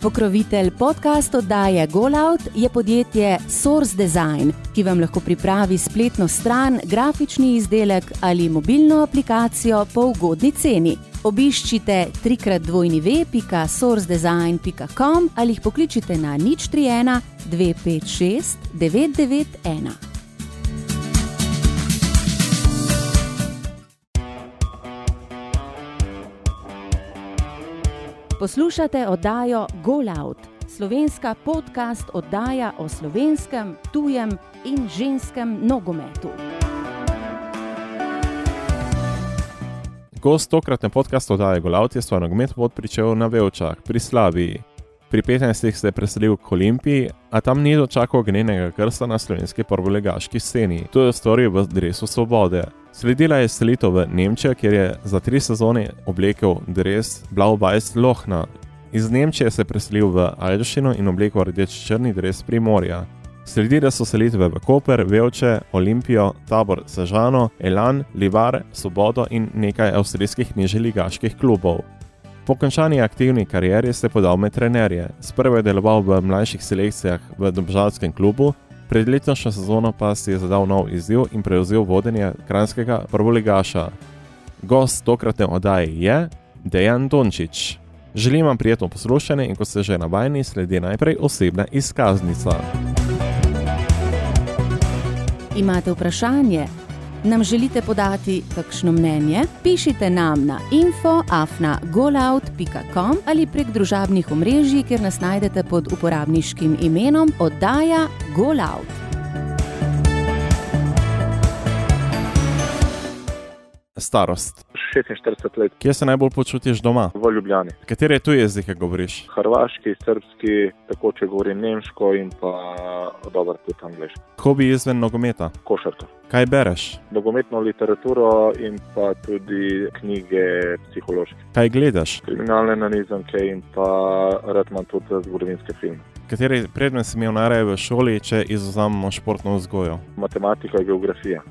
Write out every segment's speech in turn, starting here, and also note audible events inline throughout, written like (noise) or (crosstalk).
Pokrovitelj podcast oddaje GoLout je podjetje Source Design, ki vam lahko pripravi spletno stran, grafični izdelek ali mobilno aplikacijo po ugodni ceni. Obiščite www.sourcedesign.com ali jih pokličite na nič 31 256 991. Poslušate oddajo GoLout, slovenska podcast oddaja o slovenskem, tujem in ženskem nogometu. Gost tokratne podcastu oddaje GoLout je svoj nogomet pot pričel na Velčah pri Slaviji. Pri 15. se je preselil k Olimpiji, a tam ni dočakal gnenega krsta na slovenski prvolegaški sceni. To je storil v dresu Svobode. Sledila je selitev v Nemčijo, kjer je za tri sezone oblekel dres Blau-Weiß Lohna. Iz Nemčije se je preselil v Alžino in oblekel rdeč-črni dres Primorja. Sledile so selitve v Koper, Velče, Olimpijo, Tabor Sežano, Elan, Livar, Svobodo in nekaj avstrijskih niželigaških klubov. Po končani aktivni karieri se je podal med trenerje. Sprva je deloval v mlajših selekcijah v Dobžalskem klubu, pred letošnjo sezono pa si je zadal nov izziv in prevzel vodenje kranskega prvoligaša. Gost tokratne oddaje je Dejan Dončić. Želim vam prijetno poslušanje in ko ste že navajeni, sledi najprej osebna izkaznica. Imate vprašanje? Nam želite podati kakšno mnenje? Pišite nam na info.afna.golout.com ali prek družabnih omrežij, kjer nas najdete pod uporabniškim imenom oddaja GoLout. Starost. 46 let Kje se najbolj počutiš doma? v Ljubljani. Katere tuje jezike govoriš? Hrvaški, srpski, tako če govorim nemško in pa dobro tudi angliško. Hobi izven nogometa. Košarka. Kaj bereš? Nogometno literaturo in pa tudi knjige psihološke. Kaj gledaš? Kriminalne nanizanke in pa rad imam tudi zgodovinske filme. Kateri predmet si imel najraje v šoli, če izuzamemo športno vzgojo? Matematika in geografija.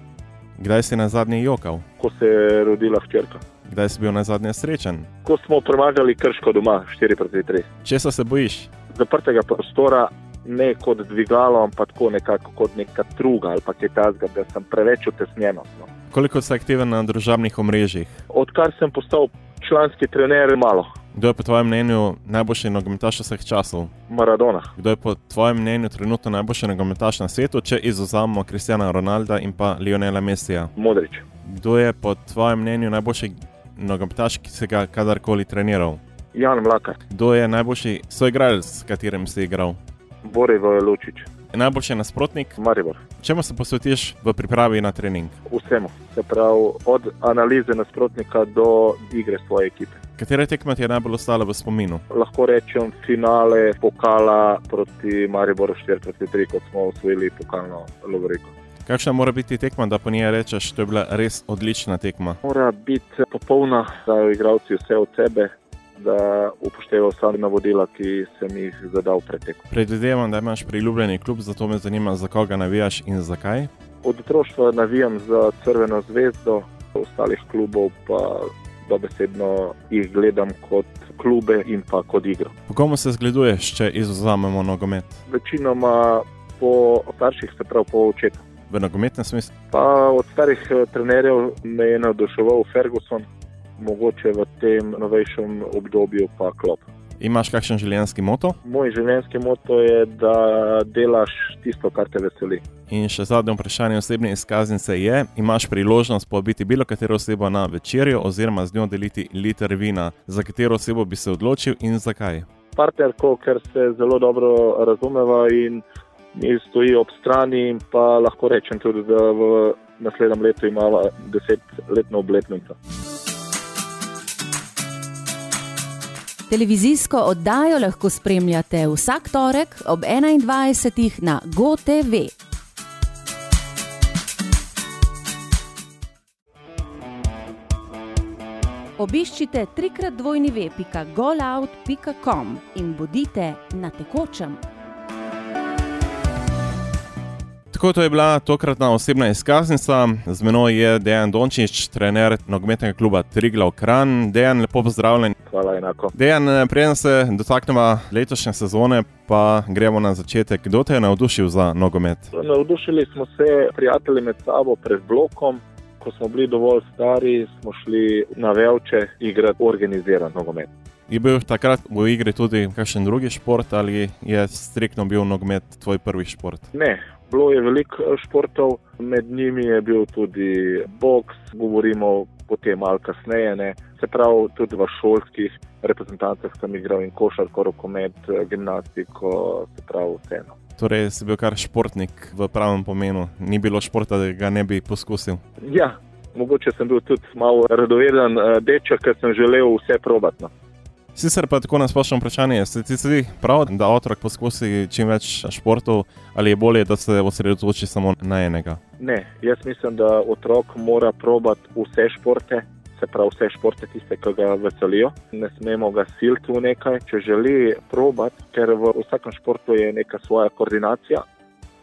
Kdaj si na zadnji jokal? Ko se je rodila hčerka. Kdaj si bil na zadnje srečen? Ko smo premagali krško doma, 4 proti 3. Česa se bojiš? Zaprtega prostora, ne kot dvigalo, ampak tako nekako kot neka truga ali pa kaj tasga, da sem preveč utesnjen. No. Koliko si aktiven na družabnih omrežjih? Odkar sem postal članski trener, malo. Kdo je po tvojem mnenju najboljši nogometaš vseh časov? Maradona. Kdo je po tvojem mnenju trenutno najboljši nogometaš na svetu, če izuzamemo Kristjana Ronalda in pa Lionela Messija? Modrič. Kdo je po tvojem mnenju najboljši nogometaš, ki si ga kadarkoli treniral? Jan Mlakar, Kdo je najboljši soigralec, s katerim si igral? Borivo Lučič, Najboljši nasprotnik, Maribor. čemu se posvetiš v pripravi na trening? Vsemu. Se pravi, od analize nasprotnika do igre svoje ekipe. Katere tekme ti je najbolj ostale v spominu? Lahko rečem finale pokala proti Mariboru 4 proti 3, kot smo osvojili pokalno lovoriko. Kakšna mora biti tekma, da po njej rečeš, da je bila res odlična tekma? Mora biti popolna, da igralci vse od sebe, da upoštevajo vsa navodila, ki sem jih zadal pretek. Predvidevam, da imaš priljubljeni klub, zato me zanima, za koga navijaš in zakaj. Od otroštva navijam za Crveno zvezdo, ostalih klubov pa dobesedno jih gledam kot klube in pa kot igro. Po komu se zgleduješ, če izuzamemo nogomet? Večinoma po starših, se pravi po očetu. V nogometnem smislu. Pa od starih eh, trenerjev me je navduševal Ferguson, mogoče v tem novejšem obdobju pa klop. Imaš kakšen življenjski moto? Moj življenjski moto je, da delaš tisto, kar te veseli. In še zadnje vprašanje osebne izkaznice je: imaš priložnost povabiti bilo katero osebo na večerjo oziroma z njo deliti liter vina, za katero osebo bi se odločil in zakaj? Partnerko, ker se zelo dobro razumeva in mi stoji ob strani, in pa lahko rečem tudi, da v naslednjem letu imamo desetletno obletnico. Televizijsko oddajo lahko spremljate vsak torek ob 21. na GoTV. Obiščite trikrat dvojni web.golout.com in bodite na tekočem. Tako to je bila tokratna osebna izkaznica. Z menoj je Dejan Dončić, trener nogometnega kluba Triglav Kran. Dejan, lepo pozdravljen. hvala enako. Dejan, preden se dotaknemo letošnje sezone, pa gremo na začetek. Kdo te je navdušil za nogomet? Navdušili smo se prijatelji med sabo pred blokom. Ko smo bili dovolj stari, smo šli na Velče igrati organiziran nogomet. Je bil takrat v igri tudi kakšen drugi šport ali je striktno bil nogomet tvoj prvi šport? Ne, bilo je veliko eh, športov, med njimi je bil tudi boks, govorimo potem malo kasneje. Ne. Se pravi, tudi v šolskih reprezentancah sem igral in košarko, rokomet, eh, gimnastiko, se pravi vseeno. Torej, si bil kar športnik v pravem pomenu, ni bilo športa, da ga ne bi poskusil. Ja, mogoče sem bil tudi malo radoveden eh, deček, ker sem želel vse probatno. Sicer pa tako na splošno vprašanje, se ti zdi prav, da otrok poskusi čim več športov, ali je bolje, da se osredotoči samo na enega? Ne, jaz mislim, da otrok mora probati vse športe, se pravi vse športe, tiste, ki ga veselijo. Ne smemo ga siliti v nekaj, če želi probati, ker v vsakem športu je neka svoja koordinacija,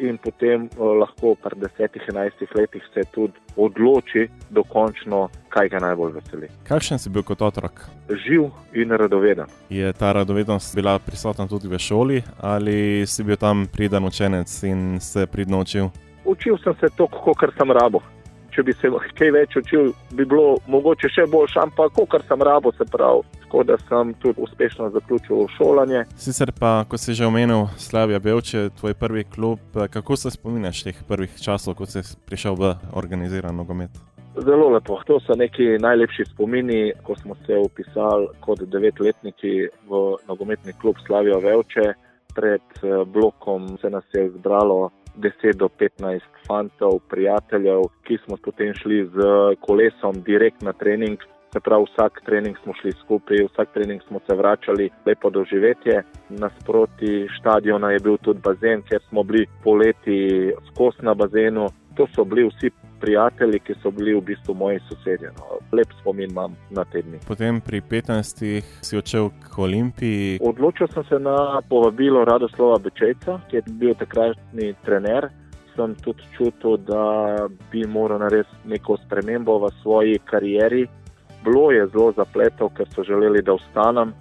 in potem uh, lahko pri 10-11 letih se tudi odloči dokončno, kaj ga najbolj veseli. Kakšen si bil kot otrok? Živ in radoveden. Je ta radovednost bila prisotna tudi v šoli ali si bil tam pridan učenec in se pridno učil? Učil sem se to, kar sem rabo če bi se kaj več učil, bi bilo mogoče še boljše, ampak kar sem rabo, se pravi. Tako da sem tudi uspešno zaključil šolanje. Sicer pa, ko si že omenil Slavija Belče, tvoj prvi klub, kako se spominjaš teh prvih časov, ko si prišel v organiziran nogomet? Zelo lepo. To so neki najlepši spomini, ko smo se upisali kot devetletniki v nogometni klub Slavija Velče. Pred eh, blokom se nas je zbralo 10 do 15 fantov, prijateljev, ki smo potem šli z kolesom direkt na trening. Se pravi, vsak trening smo šli skupaj, vsak trening smo se vračali, lepo doživetje. Nasproti stadiona je bil tudi bazen, kjer smo bili poleti skos na bazenu. To so bili vsi prijatelji, ki so bili v bistvu moji sosedje. No. Lep spomin imam na te dni. Potem pri 15. si odšel k Olimpiji. Odločil sem se na povabilo Radoslava Bečejca, ki je bil takratni trener. Sem tudi čutil, da bi moral narediti neko spremembo v svoji karieri. Bilo je zelo zapletov, ker so želeli, da ostanem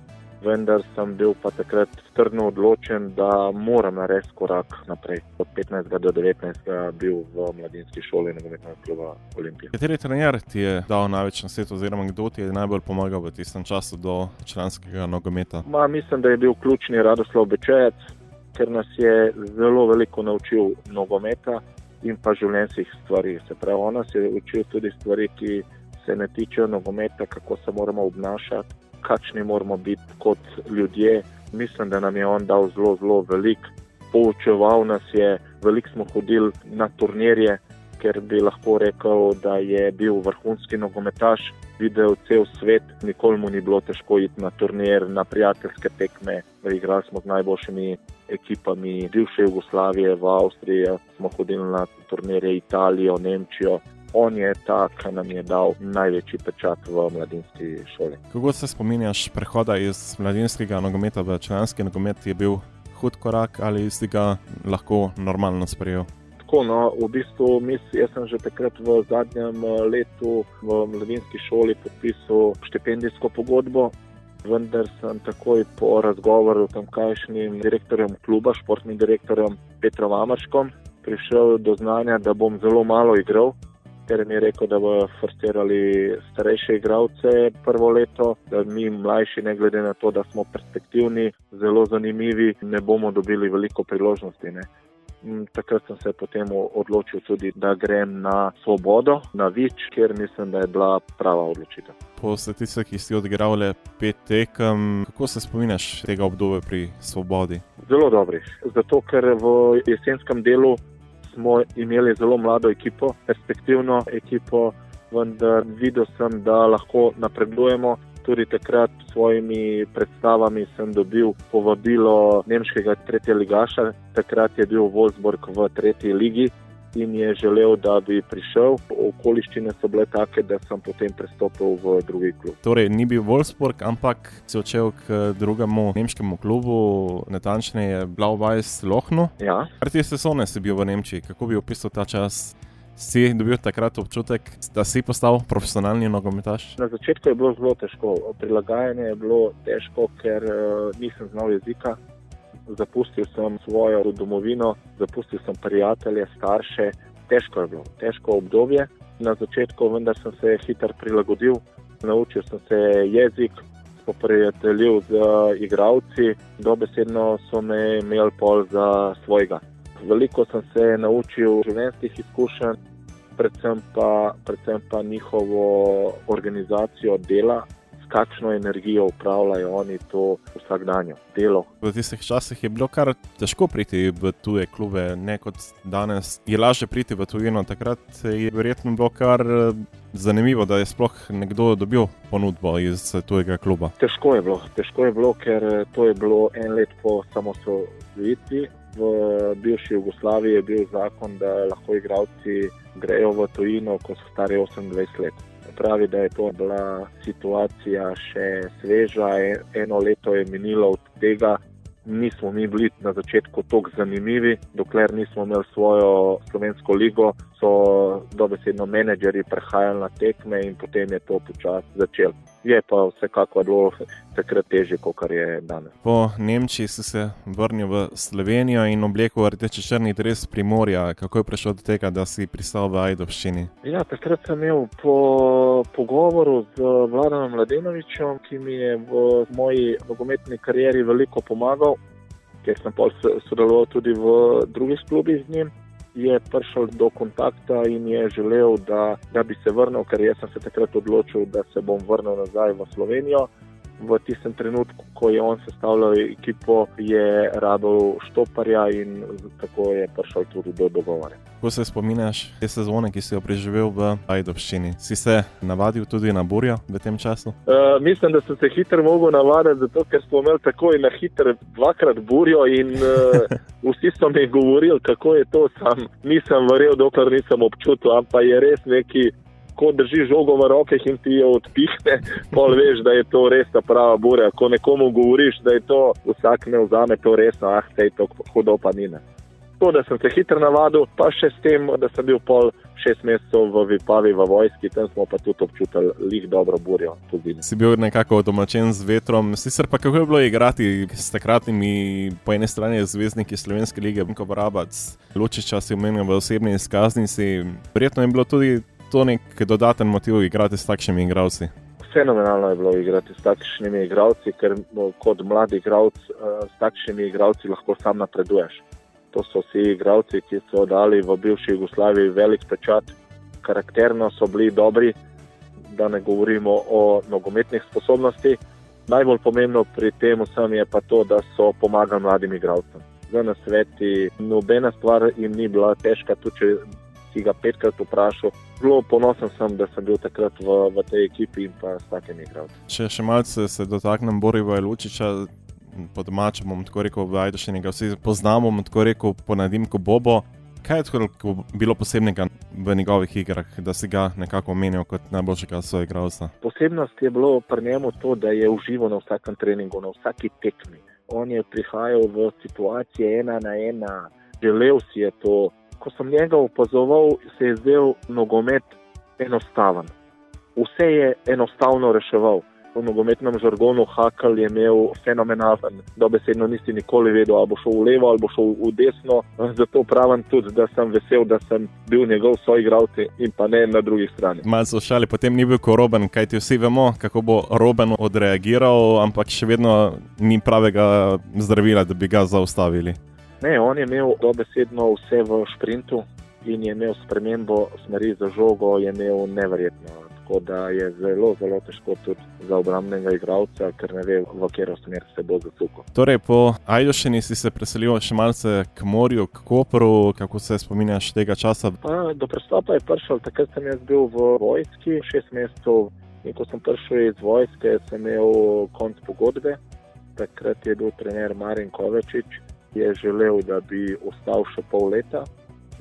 vendar sem bil pa takrat trdno odločen, da moram narediti korak naprej. Od 15. do 19. bil v mladinski šoli nogometnega kluba Olimpije. Kateri trener ti je dal največ na svetu, oziroma kdo ti je najbolj pomagal v tistem času do članskega nogometa? Ma, mislim, da je bil ključni Radoslav Bečejec, ker nas je zelo veliko naučil nogometa in pa življenjskih stvari. Se pravi, on nas je učil tudi stvari, ki se ne tičejo nogometa, kako se moramo obnašati kakšni moramo biti kot ljudje. Mislim, da nam je on dal zelo, zelo veliko, poučeval nas je, veliko smo hodili na turnirje, ker bi lahko rekel, da je bil vrhunski nogometaš, videl cel svet, nikoli mu ni bilo težko iti na turnir, na prijateljske tekme. Igrali smo z najboljšimi ekipami bivše Jugoslavije, v Avstriji, smo hodili na turnirje Italijo, Nemčijo on je ta, ki nam je dal največji pečat v mladinski šoli. Kako se spominjaš prehoda iz mladinskega nogometa v članski nogomet, je bil hud korak ali si ga lahko normalno sprejel? Tako, no, v bistvu mis, jaz sem že takrat v zadnjem eh, letu v mladinski šoli podpisal štipendijsko pogodbo. Vendar sem takoj po razgovoru s tamkajšnjim direktorjem kluba, športnim direktorjem Petrom Amarškom, prišel do znanja, da bom zelo malo igral, ker mi je rekel, da bodo forsirali starejše igralce prvo leto, da mi mlajši, ne glede na to, da smo perspektivni, zelo zanimivi, ne bomo dobili veliko priložnosti. Ne. Mm, takrat sem se potem odločil tudi, da grem na Svobodo, na Vič, kjer mislim, da je bila prava odločitev. Po statistikah, ki si odigral le pet tekem, kako se spominaš tega obdobja pri Svobodi? Zelo dobrih. Zato, ker v jesenskem delu smo imeli zelo mlado ekipo, perspektivno ekipo, vendar videl sem, da lahko napredujemo. Tudi takrat s svojimi predstavami sem dobil povabilo nemškega tretjega ligaša, takrat je bil Wolfsburg v tretji ligi in je želel, da bi prišel. Okoliščine so bile take, da sem potem prestopil v drugi klub. Torej, ni bil Wolfsburg, ampak si odšel k drugemu nemškemu klubu, natančneje Blau-Weiß Lohnu. Ja. Kar ti sezone si bil v Nemčiji, kako bi opisal ta čas? Si dobil takrat občutek, da si postal profesionalni nogometaš? Na začetku je bilo zelo težko. Prilagajanje je bilo težko, ker uh, nisem znal jezika. Zapustil sem svojo domovino, zapustil sem prijatelje, starše. Težko je bilo, težko obdobje. Na začetku, vendar sem se hitro prilagodil, naučil sem se jezik, poprijateljil z igravci, dobesedno so me imeli pol za svojega. Veliko sem se naučil življenjskih izkušenj, predvsem pa, predvsem pa njihovo organizacijo dela, kakšno energijo upravljajo oni to vsakdanje delo. V tistih časih je bilo kar težko priti v tuje klube, ne kot danes. Je lažje priti v tujino. Takrat je verjetno bilo kar eh, zanimivo, da je sploh nekdo dobil ponudbo iz tujega kluba. Težko je bilo, težko je bilo ker eh, to je bilo en let po samostojitvi. V bivši Jugoslaviji je bil zakon, da lahko igravci grejo v tujino, ko so stari 28 let pravi, da je to bila situacija še sveža, eno leto je minilo od tega. Nismo mi bili na začetku tako zanimivi, dokler nismo imeli svojo slovensko ligo, so dobesedno menedžerji prehajali na tekme in potem je to počasi začelo je pa vsekakor bilo takrat težje, kot je danes. Po Nemčiji si se vrnil v Slovenijo in oblekel rdeče črni dres Primorja. Kako je prišlo do tega, da si pristal v Ajdovščini? Ja, takrat sem imel po pogovoru z Vladom Mladenovičem, ki mi je v moji nogometni karieri veliko pomagal, ker sem sodeloval tudi v drugih klubih z njim je prišel do kontakta in je želel, da, da bi se vrnil, ker jaz sem se takrat odločil, da se bom vrnil nazaj v Slovenijo v tistem trenutku, ko je on sestavljal ekipo, je rado štoparja in tako je prišel tudi do dogovora. Ko se spominaš te sezone, ki si jo preživel v Ajdovščini, si se navadil tudi na burjo v tem času? Uh, mislim, da sem se hitro mogel navaditi, zato ker smo imeli tako in na hitro dvakrat burjo in uh, (laughs) vsi so mi govorili, kako je to. Sam nisem verjel, dokler nisem občutil, ampak je res neki ko držiš žogo v rokah in ti jo odpihne, (laughs) pol veš, da je to res ta prava burja. Ko nekomu govoriš, da je to, vsak ne vzame to resno, ah, te je to hudo pa ni. To, da sem se hitro navadil, pa še s tem, da sem bil pol šest mesecev v Vipavi, v vojski, tam smo pa tudi občutili lih dobro burjo. Si bil nekako domačen z vetrom, sicer pa kako je bilo igrati s takratnimi, po eni strani zvezdniki Slovenske lige, kot Rabac, Lučiča si omenil v osebni izkaznici. Prijetno je bilo tudi to nek dodaten motiv igrati s takšnimi igralci? Fenomenalno je bilo igrati s takšnimi igralci, ker kot mladi igralec eh, s takšnimi igralci lahko sam napreduješ. To so vsi igralci, ki so dali v bivši Jugoslaviji velik pečat, karakterno so bili dobri, da ne govorimo o nogometnih sposobnostih. Najbolj pomembno pri tem vsem je pa to, da so pomagali mladim igralcem. Za nasveti, nobena stvar jim ni bila težka, tudi če si ga petkrat vprašal. Zelo ponosen sem, da sem bil takrat v, v tej ekipi in pa s takimi igralci. Če še malce se dotaknem Boriva Lučiča, po domačem bomo tako rekel, v Ajdošini ga vsi poznamo, bomo tako rekel po nadimku Bobo. Kaj je tako bilo posebnega v njegovih igrah, da si ga nekako omenil kot najboljšega svojega igralca? Posebnost je bilo pri njemu to, da je užival na vsakem treningu, na vsaki tekmi. On je prihajal v situacije ena na ena, želel si je to, ko sem njega opazoval, se je zdel nogomet enostaven. Vse je enostavno reševal. V nogometnem žargonu Hakl je imel fenomenalen, dobesedno nisi nikoli vedel, ali bo šel v levo ali bo šel v desno. Zato pravim tudi, da sem vesel, da sem bil njegov soigralec in pa ne na drugi strani. Malce šali, potem ni bil koroben, kajti vsi vemo, kako bo Roben odreagiral, ampak še vedno ni pravega zdravila, da bi ga zaustavili. Ne, on je imel dobesedno vse v sprintu in je imel spremembo smeri za žogo, je imel nevrjetno. Tako da je zelo, zelo težko tudi za obrambnega igralca, ker ne ve, v katero smer se bo zacukal. Torej, po Ajdošini si se preselil še malce k morju, k Koperu, kako se spominjaš tega časa? Pa, do prestopa je prišel, takrat sem jaz bil v vojski, šest mesecev. In ko sem prišel iz vojske, sem imel konc pogodbe. Takrat je bil trener Marin Kovačič je želel, da bi ostal še pol leta,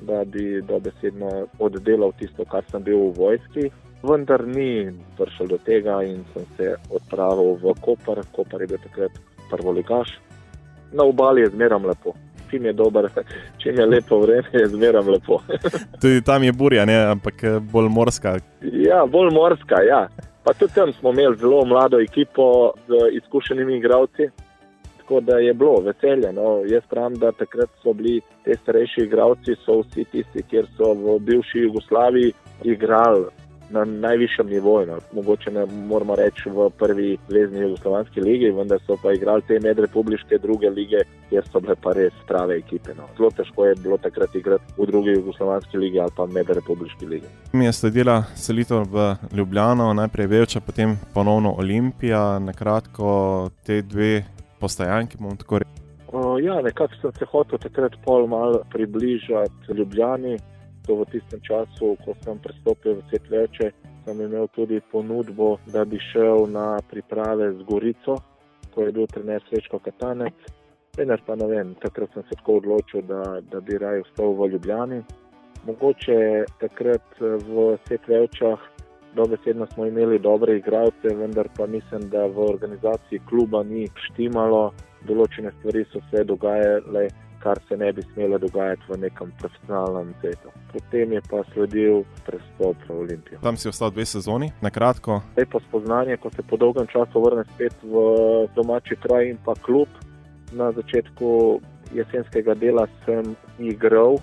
da bi dobesedno oddelal tisto, kar sem bil v vojski. Vendar ni prišel do tega in sem se odpravil v Koper. Koper je bil takrat prvo ligaš. Na obali je zmeram lepo. čim je dober, (laughs) čim je lepo vreme, je zmeraj lepo. (laughs) tudi tam je burja, ne? ampak eh, bolj morska. Ja, bolj morska, ja. Pa tudi tam smo imeli zelo mlado ekipo z izkušenimi igravci. Tako da je bilo veselje. No. Jaz pravim, da takrat so bili ti starejši igravci, so vsi tisti, ki so v bivši Jugoslaviji igrali na najvišjem nivoju. No. Mogoče ne moramo reči v prvi zvezdni jugoslovanski ligi, vendar so pa igrali te medrepubliške druge lige, kjer so bile pa res prave ekipe. No. Zelo težko je bilo takrat igrati v drugi jugoslovanski ligi ali pa medrepubliški ligi. Mi je sledila selitev v Ljubljano, najprej Veča, potem ponovno Olimpija. Na kratko, te dve postajanki, bomo tako rekli. Ja, nekako sem se hotel takrat pol malo približati Ljubljani to v tistem času, ko sem pristopil v svet veče, sem imel tudi ponudbo, da bi šel na priprave z Gorico, ko je bil trener Srečko Katanec. Vendar pa ne vem, takrat sem se tako odločil, da, da bi raje ostal v Ljubljani. Mogoče takrat v svet večah. Dobesedno smo imeli dobre igralce, vendar pa mislim, da v organizaciji kluba ni štimalo, določene stvari so se dogajale, kar se ne bi smelo dogajati v nekem profesionalnem svetu. Potem je pa sledil prestop v Olimpijo. Tam si ostal dve sezoni, na kratko. Lepo spoznanje, ko se po dolgem času vrne spet v domači kraj in pa klub. Na začetku jesenskega dela sem igral,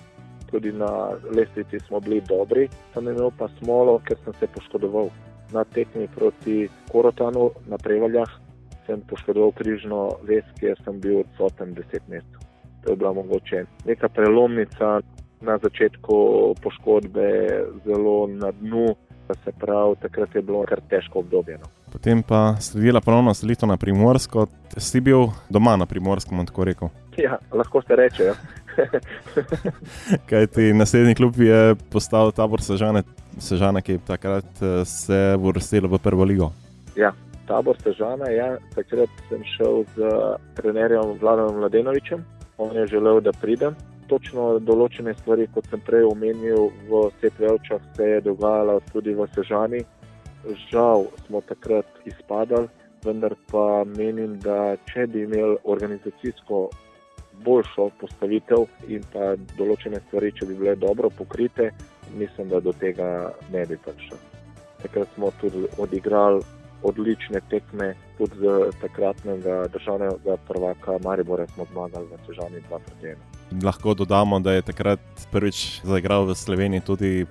tudi na lestvici smo bili dobri, sem imel pa smolo, ker sem se poškodoval. Na tekmi proti Korotanu na Prevaljah sem poškodoval križno vez, kjer sem bil odsoten deset mesecev. To je bila mogoče neka prelomnica na začetku poškodbe, zelo na dnu. Se pravi, takrat je bilo kar težko obdobje. No. Potem pa sledila ponovno selitev na Primorsko. Si bil doma na Primorskem, tako rekel? Ja, lahko se reče. Ja. (laughs) Kaj ti naslednji klub je postal tabor Sežane, Sežane ki je takrat eh, se vrstil v prvo ligo? Ja, tabor Sežane. Ja. Takrat sem šel z trenerjem Vladom Mladenovičem on je želel, da pridem. Točno določene stvari, kot sem prej omenil, v Svetvečah se je dogajalo tudi v Sežani. Žal smo takrat izpadali, vendar pa menim, da če bi imeli organizacijsko boljšo postavitev in pa določene stvari, če bi bile dobro pokrite, mislim, da do tega ne bi prišlo. Takrat smo tudi odigrali odlične tekme, tudi z takratnega državnega prvaka Maribora smo zmagali v Sežani 2-1. Lahko dodamo, da je takrat prvič zaigral v Sloveniji tudi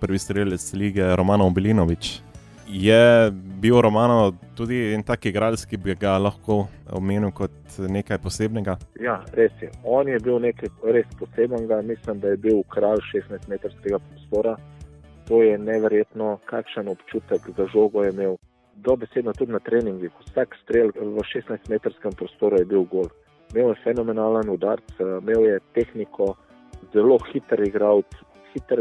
prvi strelec lige Romano Belinovič. Je bil Romano tudi en tak igralec, ki bi ga lahko omenil kot nekaj posebnega? Ja, res je. On je bil nekaj res posebnega. Mislim, da je bil kralj 16-metrskega prostora. To je neverjetno, kakšen občutek za žogo je imel dobesedno tudi na treningih. Vsak strel v 16-metrskem prostoru je bil gol. Imel je fenomenalen udarc, imel je tehniko, zelo hiter igralec, hiter,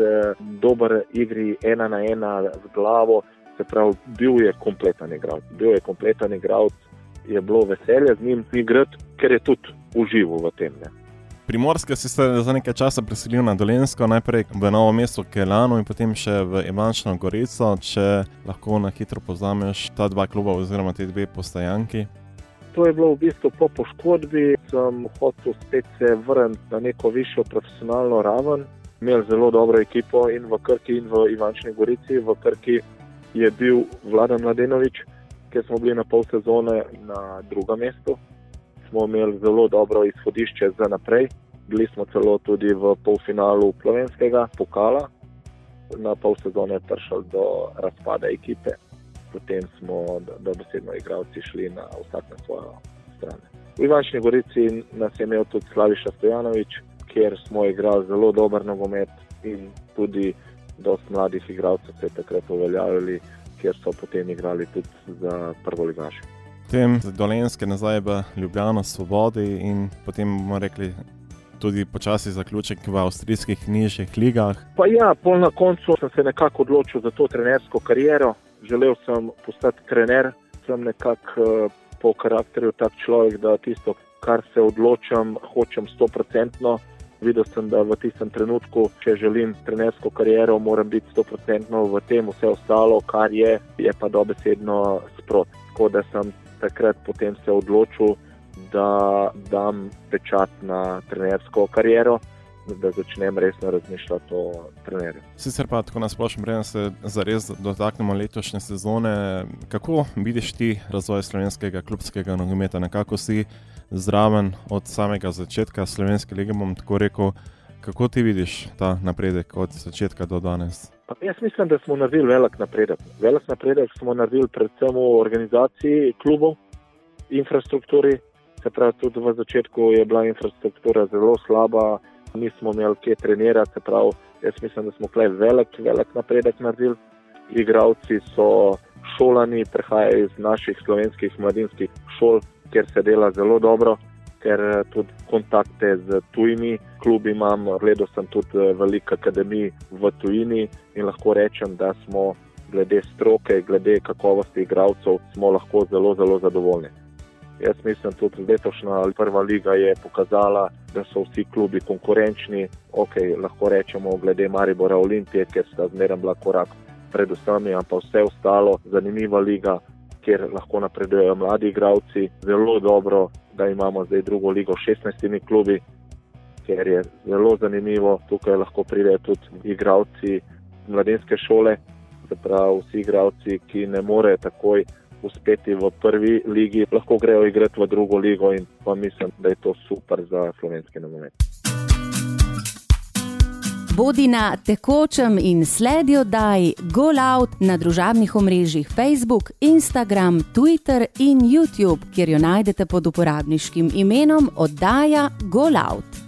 dober igri, ena na ena z glavo. Se pravi, bil je kompleten igralec. Bil je kompleten igralec, je bilo veselje z njim igrati, ker je tudi užival v tem. Ne. Primorske si se za nekaj časa preselil na Dolensko, najprej v novo mesto Kelano in potem še v Ivančno Gorico. Če lahko na hitro poznameš ta dva kluba oziroma te dve postajanki. To je bilo v bistvu po poškodbi, sem hotel spet se vrniti na neko višjo profesionalno raven. Imel zelo dobro ekipo in v Krki, in v Ivančni Gorici. V Krki je bil Vladan Mladenovič, ker smo bili na pol sezone na drugem mestu smo imeli zelo dobro izhodišče za naprej. Bili smo celo tudi v polfinalu Slovenskega pokala, na pol sezone je prišel do razpada ekipe, potem smo dobesedno igralci šli na vsak na svojo stran. V Ivančni Gorici nas je imel tudi Slaviša Stojanovič, kjer smo igrali zelo dober nogomet in tudi dosti mladih igralcev se je takrat uveljavili, kjer so potem igrali tudi za prvo ligašo potem z Dolenske nazaj v Ljubljano, Svobodi in potem bomo rekli. Tudi počasi zaključek v avstrijskih nižjih ligah. Pa ja, pol na koncu sem se nekako odločil za to trenersko kariero. Želel sem postati trener, sem nekako eh, po karakterju tak človek, da tisto, kar se odločam, hočem stoprocentno. Videl sem, da v tistem trenutku, če želim trenersko kariero, moram biti stoprocentno v tem, vse ostalo, kar je, je pa dobesedno sprot. Tako da sem takrat potem se odločil, da dam pečat na trenersko kariero. Da začnem resno razmišljati o trenerju. Sicer pa tako nasplošno, preden se zares dotaknemo letošnje sezone, kako vidiš ti razvoj slovenskega klubskega nogometa? Nekako si zraven od samega začetka slovenske lige, bom tako rekel. Kako ti vidiš ta napredek od začetka do danes? Pa jaz mislim, da smo naredili velik napredek. Velik napredek smo naredili predvsem v organizaciji klubov, infrastrukturi. Se pravi, tudi v začetku je bila infrastruktura zelo slaba, nismo imeli kje trenirati. Se pravi, jaz mislim, da smo tukaj velik, velik napredek naredili. Igravci so šolani, prihajajo iz naših slovenskih mladinskih šol, kjer se dela zelo dobro ker eh, tudi kontakte z tujimi klubi imam. Gledal sem tudi eh, veliko akademij v tujini in lahko rečem, da smo glede stroke, glede kakovosti igralcev, lahko zelo, zelo zadovoljni. Jaz mislim, tudi letošnja prva liga je pokazala, da so vsi klubi konkurenčni. Ok, lahko rečemo, glede Maribora Olimpije, ker sta zmeraj bila korak pred vsemi, ampak vse ostalo, zanimiva liga, kjer lahko napredujejo mladi igravci, zelo dobro da imamo zdaj drugo ligo s 16 klubi, ker je zelo zanimivo. Tukaj lahko pridejo tudi igravci mladinske šole, zaprav vsi igravci, ki ne morejo takoj uspeti v prvi ligi, lahko grejo igrati v drugo ligo in pa mislim, da je to super za slovenski nogomet bodi na tekočem in sledi oddaji Go Out na družabnih omrežjih Facebook, Instagram, Twitter in YouTube, kjer jo najdete pod uporabniškim imenom oddaja Go Out.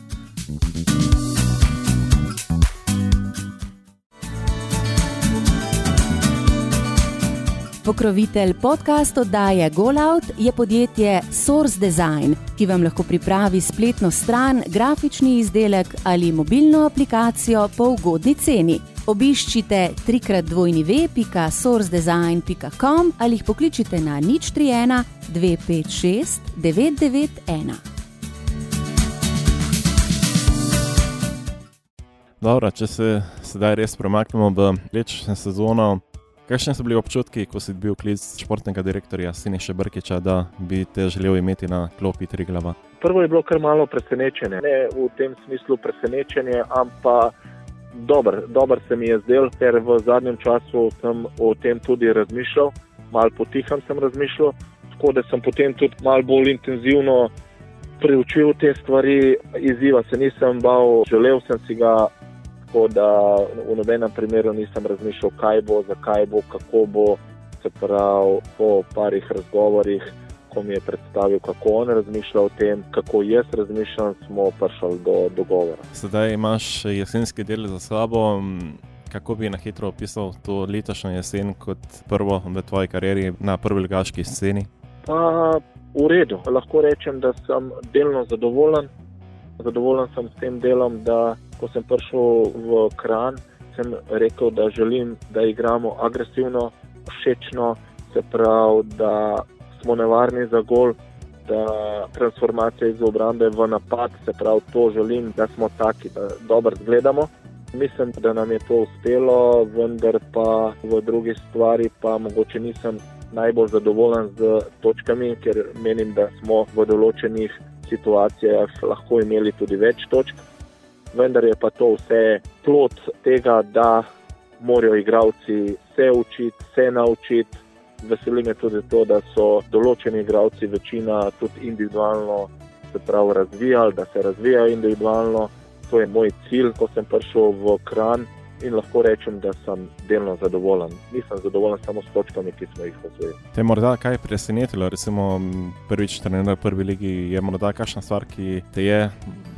Pokrovitelj podcast oddaje Golout je podjetje Source Design, ki vam lahko pripravi spletno stran, grafični izdelek ali mobilno aplikacijo po ugodni ceni. Obiščite www.sourcedesign.com ali jih pokličite na nič 31 256 991. Dobro, če se sedaj res premaknemo v letošnjo sezono, Kakšni so bili občutki, ko si bil klic športnega direktorja Siniša Brkiča, da bi te želel imeti na klopi tri glava? Prvo je bilo kar malo presenečenje. Ne v tem smislu presenečenje, ampak dober, dober se mi je zdel, ker v zadnjem času sem o tem tudi razmišljal, malo potiham sem razmišljal, tako da sem potem tudi malo bolj intenzivno preučil te stvari. Izziva se nisem bal, želel sem si ga, Tako da v nobenem primeru nisem razmišljal, kaj bo, zakaj bo, kako bo. Se pravi, po parih razgovorih, ko mi je predstavil, kako on razmišlja o tem, kako jaz razmišljam, smo prišli do dogovora. Sedaj imaš jesenski del za sabo. Kako bi na hitro opisal to letošnjo jesen kot prvo v tvoji karieri na prvi ligaški sceni? Pa, v redu, lahko rečem, da sem delno zadovoljen. Zadovoljen sem s tem delom, da ko sem prišel v Kran, sem rekel, da želim, da igramo agresivno, všečno, se pravi, da smo nevarni za gol, da transformacija iz obrambe v napad, se pravi, to želim, da smo taki, da dobro gledamo. Mislim, da nam je to uspelo, vendar pa v drugi stvari pa mogoče nisem najbolj zadovoljen z točkami, ker menim, da smo v določenih situacijah lahko imeli tudi več točk vendar je pa to vse plot tega, da morajo igravci vse učiti, vse naučiti. Veseli me tudi to, da so določeni igravci večina tudi individualno se pravi razvijali, da se razvijajo individualno. To je moj cilj, ko sem prišel v Kran in lahko rečem, da sem delno zadovoljen. Nisem zadovoljen samo s točkami, ki smo jih osvojili. Te je morda kaj presenetilo, recimo prvič trener prvi ligi, je morda kakšna stvar, ki te je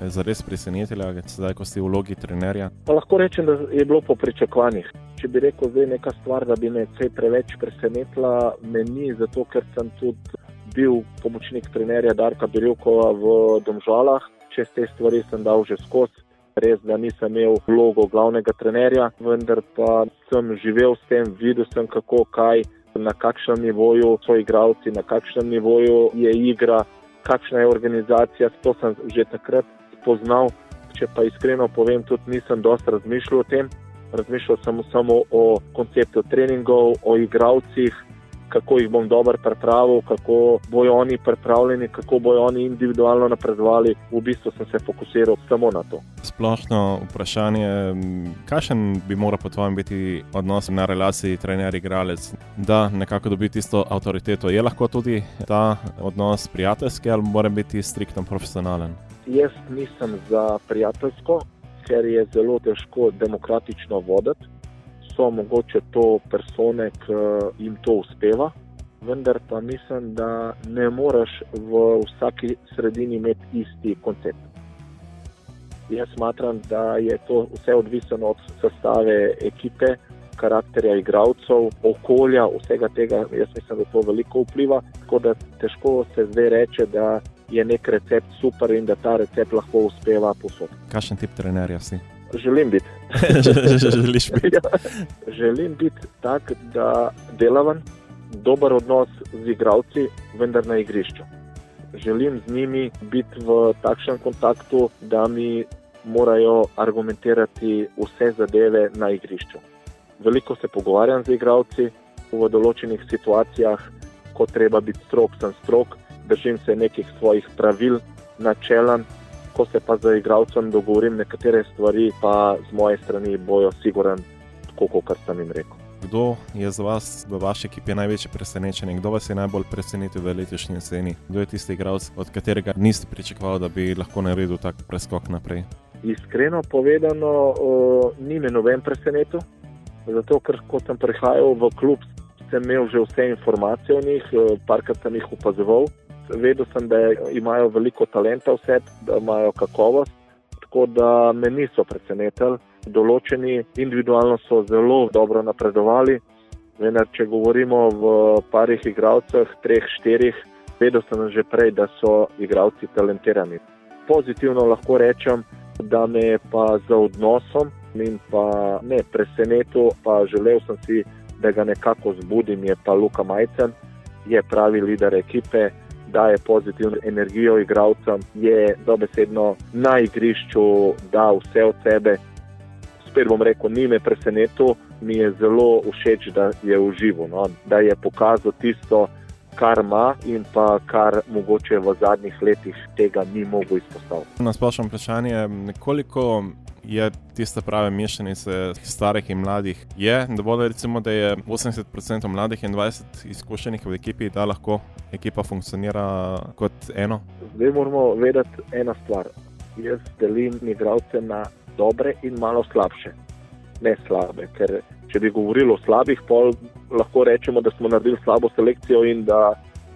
zares presenetila, zdaj ko si v vlogi trenerja? Pa lahko rečem, da je bilo po pričakovanjih. Če bi rekel, da je neka stvar, da bi me kaj preveč presenetila, me ni, zato ker sem tudi bil pomočnik trenerja Darka Birjukova v Domžalah. Čez te stvari sem dal že skozi. Res, da nisem imel vlogo glavnega trenerja, vendar pa sem živel s tem, videl sem kako, kaj, na kakšnem nivoju so igravci, na kakšnem nivoju je igra, kakšna je organizacija. To sem že takrat spoznal. Če pa iskreno povem, tudi nisem dosti razmišljal o tem. Razmišljal sem samo o konceptu treningov, o igravcih, kako jih bom dobro pripravil, kako bojo oni pripravljeni, kako bojo oni individualno napredovali. V bistvu sem se fokusiral samo na to. Splošno vprašanje, kakšen bi moral po tvojem biti odnos na relaciji trener-igralec, da nekako dobi tisto avtoriteto. Je lahko tudi ta odnos prijateljski ali mora biti striktno profesionalen? Jaz nisem za prijateljsko, ker je zelo težko demokratično voditi so mogoče to persone, ki jim to uspeva, vendar pa mislim, da ne moreš v vsaki sredini imeti isti koncept. Jaz smatram, da je to vse odvisno od sestave ekipe, karakterja igralcev, okolja, vsega tega. Jaz mislim, da to veliko vpliva. Tako da težko se zdaj reče, da je nek recept super in da ta recept lahko uspeva posod. Kakšen tip trenerja si? Želim biti. (laughs) Želiš biti? ja. Želim biti tak, da delavam dober odnos z igravci, vendar na igrišču. Želim z njimi biti v takšnem kontaktu, da mi morajo argumentirati vse zadeve na igrišču. Veliko se pogovarjam z igravci v določenih situacijah, ko treba biti strok, sem strok, držim se nekih svojih pravil, načelam ko se pa z igralcem dogovorim nekatere stvari, pa z moje strani bojo siguren, tako kot sem jim rekel. Kdo je za vas v vaši ekipi največji presenečenje, kdo vas je najbolj presenetil v letošnji jeseni? Kdo je tisti igralec, od katerega niste pričakovali, da bi lahko naredil tak preskok naprej? Iskreno povedano, uh, ni me noben presenetil, zato ker ko sem prihajal v klub, sem imel že vse informacije o njih, parkrat sem jih opazoval vedel sem, da imajo veliko talenta vse, da imajo kakovost, tako da me niso presenetili. Določeni individualno so zelo dobro napredovali. Vendar, če govorimo v parih igralcih, treh, štirih, vedel sem že prej, da so igralci talentirani. Pozitivno lahko rečem, da me je pa za odnosom in pa ne presenetil, pa želel sem si, da ga nekako zbudim, je pa Luka Majcen, je pravi voditelj ekipe, daje pozitivno energijo igralcem, je dobesedno na igrišču, da vse od sebe. Spet bom rekel, ni me presenetilo, mi je zelo všeč, da je uživo, no? da je pokazal tisto, kar ima in pa kar mogoče v zadnjih letih tega ni mogel izpostaviti. Na splošno vprašanje, koliko je tiste prave mešanice starih in mladih. Je dovolj, recimo, da je 80% mladih in 20% izkušenih v ekipi, da lahko ekipa funkcionira kot eno. Zdaj moramo vedeti ena stvar. Jaz delim igralce na dobre in malo slabše, ne slabe. Ker če bi govorili o slabih, pol lahko rečemo, da smo naredili slabo selekcijo in da,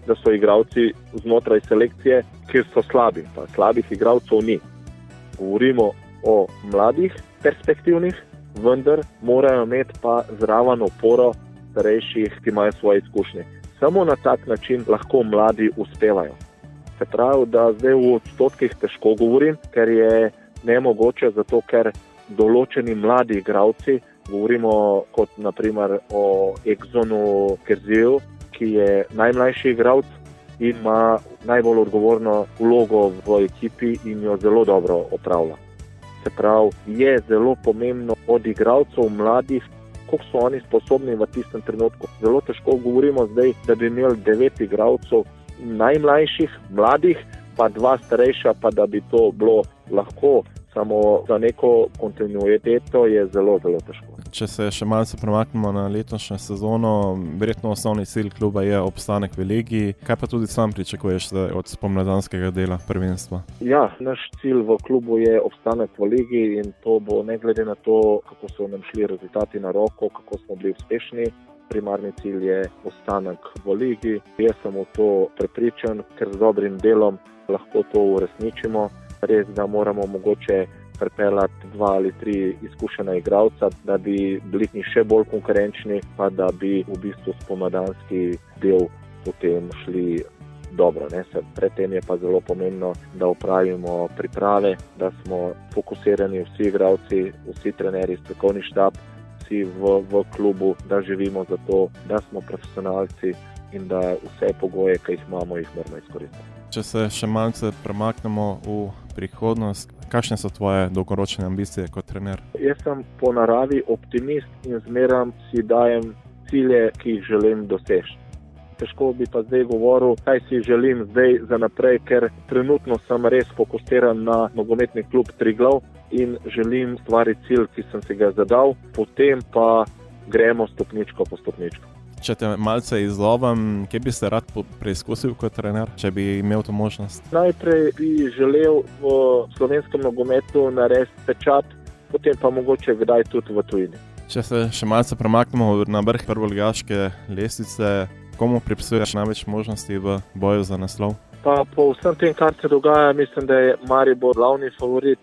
da so igralci znotraj selekcije, kjer so slabi. Pa slabih igralcev ni. Govorimo o mladih, perspektivnih, vendar morajo imeti pa zraven oporo starejših, ki imajo svoje izkušnje. Samo na tak način lahko mladi uspevajo. Se pravi, da zdaj v odstotkih težko govorim, ker je ne mogoče, zato ker določeni mladi igravci, govorimo kot naprimer o Exonu Kerziju, ki je najmlajši igravc in ima najbolj odgovorno vlogo v ekipi in jo zelo dobro opravlja. Se pravi, je zelo pomembno od igralcev mladih, koliko so oni sposobni v tistem trenutku. Zelo težko govorimo zdaj, da bi imeli devet igralcev najmlajših, mladih, pa dva starejša, pa da bi to bilo lahko. Samo za neko kontinuiteto je zelo, zelo težko. Če se še malce premaknemo na letošnjo sezono, verjetno osnovni cilj kluba je obstanek v Ligi. Kaj pa tudi sam pričakuješ od spomladanskega dela prvenstva? Ja, naš cilj v klubu je obstanek v Ligi in to bo ne glede na to, kako so nam šli rezultati na roko, kako smo bili uspešni. Primarni cilj je ostanek v Ligi. Jaz sem v to prepričan, ker z dobrim delom lahko to uresničimo res, da moramo mogoče pripeljati dva ali tri izkušena igralca, da bi bili še bolj konkurenčni, pa da bi v bistvu spomadanski del potem šli. Dobro, Predtem je pa zelo pomembno, da upravimo priprave, da smo fokusirani vsi igravci, vsi trenerji, strokovni štab, vsi v, v klubu, da živimo za to, da smo profesionalci in da vse pogoje, ki jih imamo, jih moramo izkoristiti. Če se še malce premaknemo v prihodnost, kakšne so tvoje dolgoročne ambicije kot trener? Jaz sem po naravi optimist in zmeraj si dajem cilje, ki jih želim doseči. težko bi pa zdaj govoril, kaj si želim zdaj za naprej, ker trenutno sem res fokusiran na nogometni klub Triglav in želim stvariti cilj, ki sem si ga zadal, potem pa gremo stopničko po stopničko. Če te malce izlovim, kje bi se rad preizkusil kot trener, če bi imel to možnost? Najprej bi želel v slovenskem nogometu narediti pečat, potem pa mogoče kdaj tudi v tujini. Če se še malce premaknemo na vrh prvoligaške lestvice, komu pripisuješ največ možnosti v boju za naslov? Pa po vsem tem, kar se dogaja, mislim, da je Maribor glavni favorit.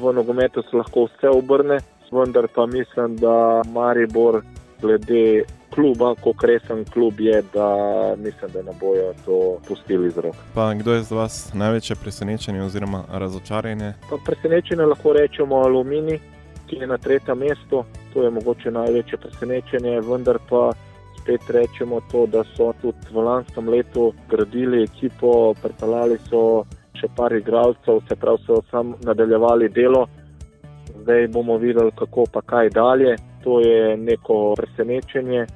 V nogometu se lahko vse obrne, vendar pa mislim, da Maribor glede kluba, kako resen klub je, da mislim, da ne bojo to pustili z rok. Pa kdo je za vas največje presenečenje oziroma razočaranje? Pa presenečenje lahko rečemo Alumini, ki je na tretjem mestu. To je mogoče največje presenečenje, vendar pa spet rečemo to, da so tudi v lanskem letu gradili ekipo, pripeljali so še par igralcev, se pravi, so sam nadaljevali delo. Zdaj bomo videli, kako pa kaj dalje. To je neko presenečenje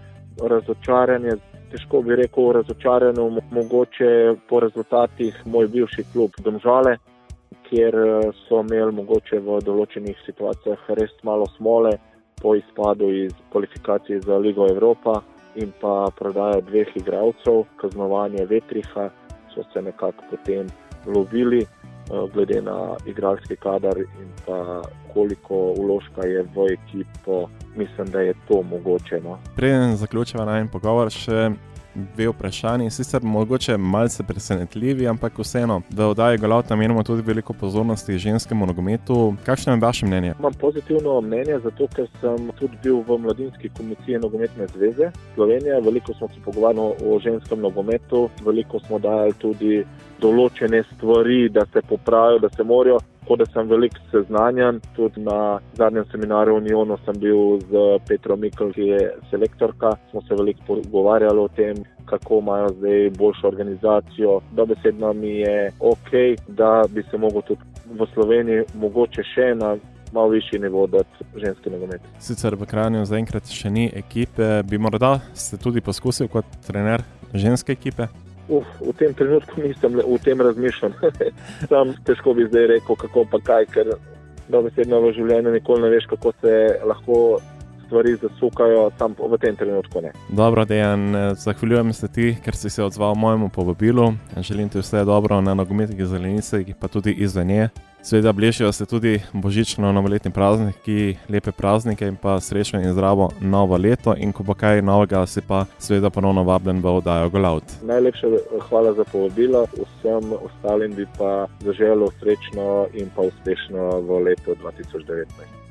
razočaranje. Težko bi rekel, razočaranje, mogoče po rezultatih moj bivši klub Domžale, kjer eh, so imeli mogoče v določenih situacijah res malo smole po izpadu iz kvalifikacij za Ligo Evropa in pa prodaja dveh igralcev, kaznovanje Vetriha, so se nekako potem lovili. Eh, glede na igralski kader in pa koliko uložka je v ekipo, mislim, da je to mogoče. No. Preden zaključimo na en pogovor, še dve vprašanje, sicer mogoče malce presenetljivi, ampak vseeno, da oddaje Galat namenimo tudi veliko pozornosti ženskemu nogometu. Kakšno je vaše mnenje? Imam pozitivno mnenje, zato ker sem tudi bil v mladinski komisiji nogometne zveze Slovenije. Veliko smo se pogovarjali o ženskem nogometu, veliko smo dajali tudi določene stvari, da se popravijo, da se morajo tako da sem veliko seznanjen. Tudi na zadnjem seminarju v Unionu sem bil z Petro Mikl, ki je selektorka. Smo se veliko pogovarjali o tem, kako imajo zdaj boljšo organizacijo. Dobesedno mi je ok, da bi se lahko tudi v Sloveniji mogoče še na. Malo višji nivo, da ženski nogomet. Sicer v Kranju zaenkrat še ni ekipe, bi morda ste tudi poskusil kot trener ženske ekipe? Uf, v tem trenutku nisem v tem razmišljal. (laughs) Sam težko bi zdaj rekel, kako pa kaj, ker dobesedno v življenju nikoli ne veš, kako se lahko stvari zasukajo, tam v tem trenutku ne. Dobro, Dejan, zahvaljujem se ti, ker si se odzval mojemu povabilu. Želim ti vse dobro na nogometnih zelenicah, pa tudi izven nje. Sveda bližajo se tudi božično-novoletni prazniki, lepe praznike in pa srečno in zdravo novo leto. In ko bo kaj novega, si pa seveda ponovno vabljen v oddajo Golaut. Najlepša hvala za povabilo, vsem ostalim bi pa zaželel srečno in pa uspešno v letu 2019.